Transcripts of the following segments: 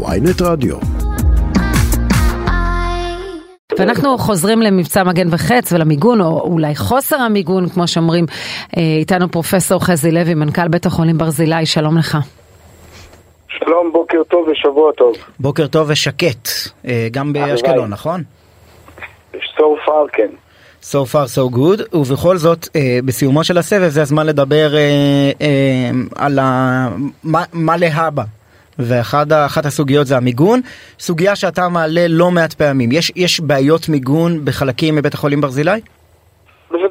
ויינט רדיו. ואנחנו חוזרים למבצע מגן וחץ ולמיגון, או אולי חוסר המיגון, כמו שאומרים. אה, איתנו פרופסור חזי לוי, מנכ"ל בית החולים ברזילי, שלום לך. שלום, בוקר טוב ושבוע טוב. בוקר טוב ושקט, אה, גם באשקלון, נכון? So far, כן. So far so good, ובכל זאת, אה, בסיומו של הסבב זה הזמן לדבר אה, אה, על ה... מה, מה להבא. ואחת הסוגיות זה המיגון, סוגיה שאתה מעלה לא מעט פעמים. יש, יש בעיות מיגון בחלקים מבית החולים ברזילי?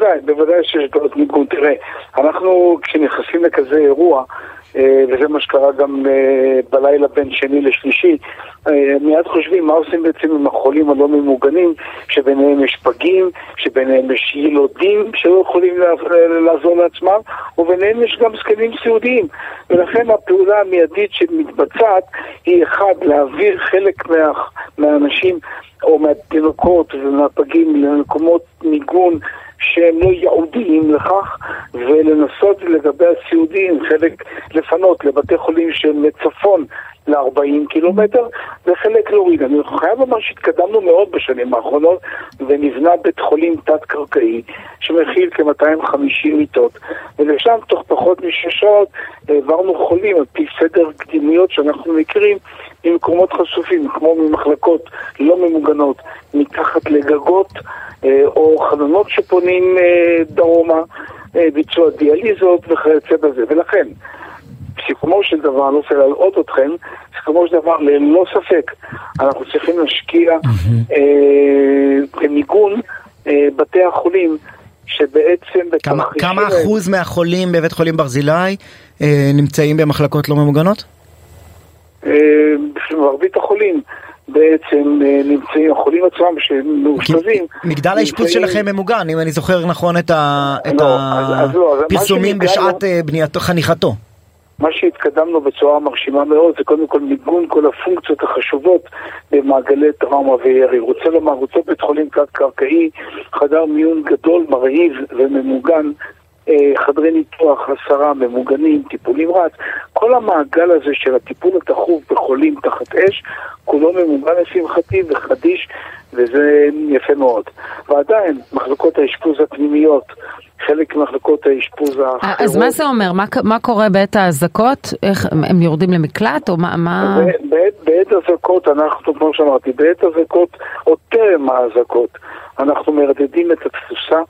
בוודאי, בוודאי שיש בעיות מיגון. תראה, אנחנו כשנכנסים לכזה אירוע, אה, וזה מה שקרה גם אה, בלילה בין שני לשלישי, אה, מיד חושבים מה עושים בעצם עם החולים הלא ממוגנים, שביניהם יש פגים, שביניהם יש ילודים שלא יכולים לעזור לעצמם, וביניהם יש גם זקנים סיעודיים. ולכן הפעולה המיידית שמתבצעת היא אחד, להעביר חלק מה, מהאנשים או מהתינוקות ומהפגים למקומות מיגון שהם לא ייעודיים לכך, ולנסות לגבי הסיעודיים חלק לפנות לבתי חולים שהם מצפון ל-40 קילומטר, וחלק להוריד. אני חייב לומר שהתקדמנו מאוד בשנים האחרונות, ונבנה בית חולים תת-קרקעי, שמכיל כ-250 מיטות, ולשם תוך פחות משש שעות העברנו חולים על פי סדר קדימיות שאנחנו מכירים ממקומות חשופים, כמו ממחלקות לא ממוגנות, מתחת לגגות אה, או חלונות שפונים אה, דרומה, אה, ביצוע דיאליזות וכיוצא בזה. ולכן, בסיכומו של דבר, אני לא רוצה להלאות אתכם, בסיכומו של דבר, ללא ספק, אנחנו צריכים להשקיע במיגון בתי החולים. שבעצם כמה, כמה אחוז מהחולים בבית חולים ברזילי אה, נמצאים במחלקות לא ממוגנות? אה, מרבית החולים בעצם אה, נמצאים, החולים עצמם שהם מאושפזים. מגדל האשפוז שלכם ממוגן, אם אני זוכר נכון את לא, הפרסומים לא, בשעת אה, חניכתו. מה שהתקדמנו בצורה מרשימה מאוד זה קודם כל מיגון כל הפונקציות החשובות במעגלי טראומה וירי. רוצה לומר, רוצה בית חולים תת-קרקעי, חדר מיון גדול, מרהיב וממוגן אה, חדרי ניתוח, עשרה ממוגנים, טיפול נמרץ, כל המעגל הזה של הטיפול התכוף אש, כולו ממוגן לשמחתי וחדיש, וזה יפה מאוד. ועדיין, מחלקות האשפוז הפנימיות, חלק ממחלקות האשפוז האחרות... אז מה זה אומר? מה, מה קורה בעת האזעקות? איך, הם יורדים למקלט או מה... מה... בעת, בעת אזעקות אנחנו, כמו שאמרתי, בעת אזעקות, או טרם האזעקות, אנחנו מרדדים את התפוסה.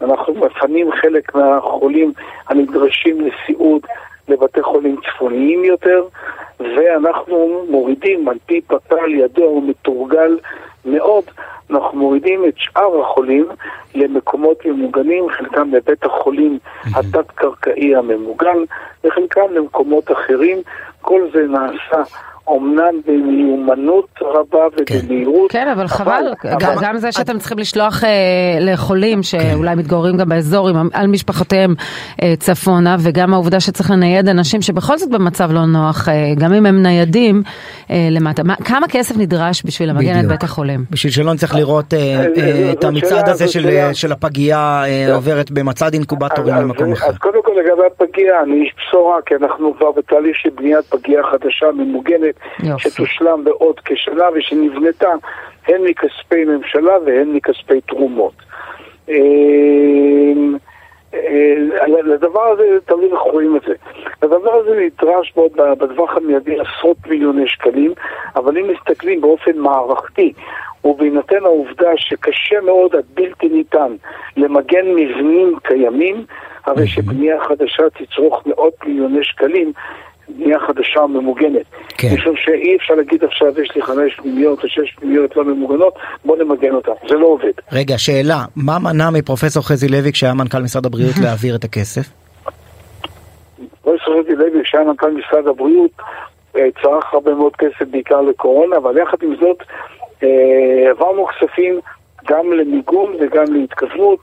אנחנו מפנים חלק מהחולים הנדרשים לסיעוד לבתי חולים צפוניים יותר, ואנחנו מורידים, על פי פתל ידוע ומתורגל מאוד, אנחנו מורידים את שאר החולים למקומות ממוגנים, חלקם לבית החולים התת-קרקעי הממוגן, וחלקם למקומות אחרים. כל זה נעשה אומנם במיומנות רבה ובמהירות. כן, אבל חבל, גם זה שאתם צריכים לשלוח אה, לחולים שאולי מתגוררים גם באזור על משפחותיהם אה, צפונה, וגם העובדה שצריך לנייד אנשים שבכל זאת במצב לא נוח, אה, גם אם הם ניידים למטה. כמה כסף נדרש בשביל למגן את בית החולים? בשביל שלא נצטרך לראות את המצעד הזה של הפגייה עוברת במצעד אינקובטורים למקום אחר. אז קודם כל לגבי הפגייה, אני איש בשורה, כי אנחנו כבר בתהליך של בניית פגייה חדשה ממוגנת. יופי. שתושלם בעוד כשנה ושנבנתה הן מכספי ממשלה והן מכספי תרומות. אמ, אה, לדבר הזה, תמיד אנחנו רואים את זה. לדבר הזה נדרש מאוד בטווח המיידי עשרות מיליוני שקלים, אבל אם מסתכלים באופן מערכתי, ובהינתן העובדה שקשה מאוד עד בלתי ניתן למגן מבנים קיימים, הרי שבנייה חדשה תצרוך מאות מיליוני שקלים, בנייה חדשה ממוגנת. כן. משום שאי אפשר להגיד עכשיו יש לי חמש פנימיות או שש פנימיות לא ממוגנות, בוא נמגן אותן. זה לא עובד. רגע, שאלה, מה מנע מפרופסור חזי לוי כשהיה מנכ"ל משרד הבריאות להעביר את הכסף? פרופסור חזי לוי כשהיה מנכ"ל משרד הבריאות אה, צרך הרבה מאוד כסף בעיקר לקורונה, אבל יחד עם זאת אה, העברנו כספים גם למיגון וגם להתכוונות.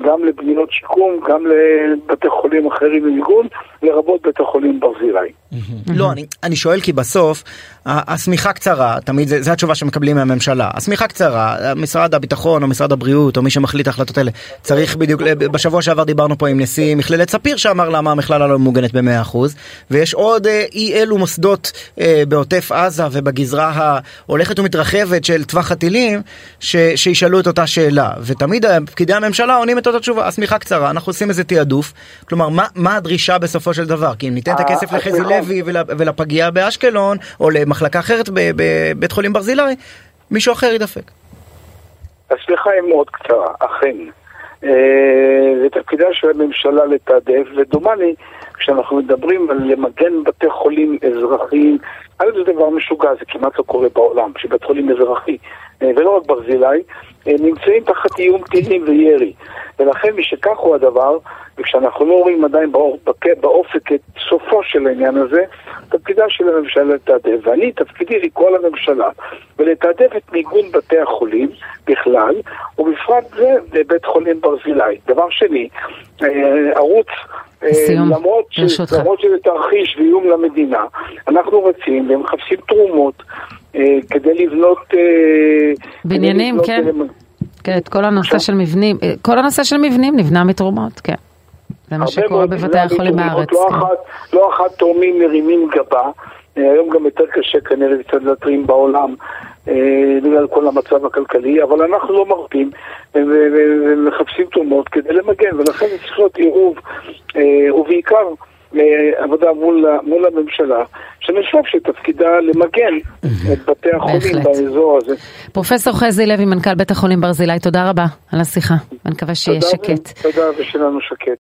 אה, גם לבניות שיקום, גם לבתי חולים אחרים למיגון, לרבות בית החולים ברזילי. לא, אני, שואל כי בסוף השמיכה קצרה, תמיד זו התשובה שמקבלים מהממשלה. השמיכה קצרה, משרד הביטחון או משרד הבריאות או מי שמחליט ההחלטות האלה צריך בדיוק, בשבוע שעבר דיברנו פה עם נשיא מכללת ספיר שאמר למה המכללה לא מוגנת ב-100% ויש עוד אה, אי אלו מוסדות אה, בעוטף עזה ובגזרה ההולכת ומתרחבת של טווח הטילים שישאלו את אותה שאלה ותמיד פקידי הממשלה עונים את אותה תשובה, השמיכה קצרה, אנחנו עושים איזה תעדוף, כלומר מה, מה הדרישה בסופו של דבר? כי אם ניתן את הכסף לחזי לוי ולפגייה באשקלון או למחלקה אחרת בבית חולים ברזילי, מישהו אחר ידפק. השליחה היא מאוד קצרה, אכן. זה אה, תפקידה של הממשלה לתעדף, ודומני, כשאנחנו מדברים על למגן בתי חולים אזרחיים, א' זה דבר משוגע, זה כמעט לא קורה בעולם, שבית חולים אזרחי, אה, ולא רק ברזילי, אה, נמצאים תחת איום טילים וירי. ולכן משכך הוא הדבר, וכשאנחנו לא רואים עדיין באופק את סופו של העניין הזה, תפקידה של הממשלה לתעדף. ואני, תפקידי לקרוא לממשלה ולתעדף את מיגון בתי החולים בכלל, ובפרט זה לבית חולים ברזילי. דבר שני, אה, ערוץ סיום, למרות, ש... למרות שזה תרחיש ואיום למדינה, אנחנו רצים ומחפשים תרומות אה, כדי לבנות... אה, בניינים, לבנות כן. כן, את כל הנושא של מבנים, אה, כל הנושא של מבנים נבנה מתרומות, כן. זה מה שקורה בבתי החולים בארץ. לא, כן. אחת, לא אחת תורמים מרימים גבה, אה, היום גם יותר קשה כנראה קצת להתרים בעולם אה, בגלל כל המצב הכלכלי, אבל אנחנו לא מרפים ומחפשים תרומות כדי למגן, ולכן צריך להיות עירוב, ובעיקר עבודה מול, מול הממשלה, שאני חושב שתפקידה למגן את בתי החולים באזור הזה. פרופסור חזי לוי, מנכ"ל בית החולים ברזילי, תודה רבה על השיחה, אני מקווה שיהיה שקט. תודה ושלנו שקט.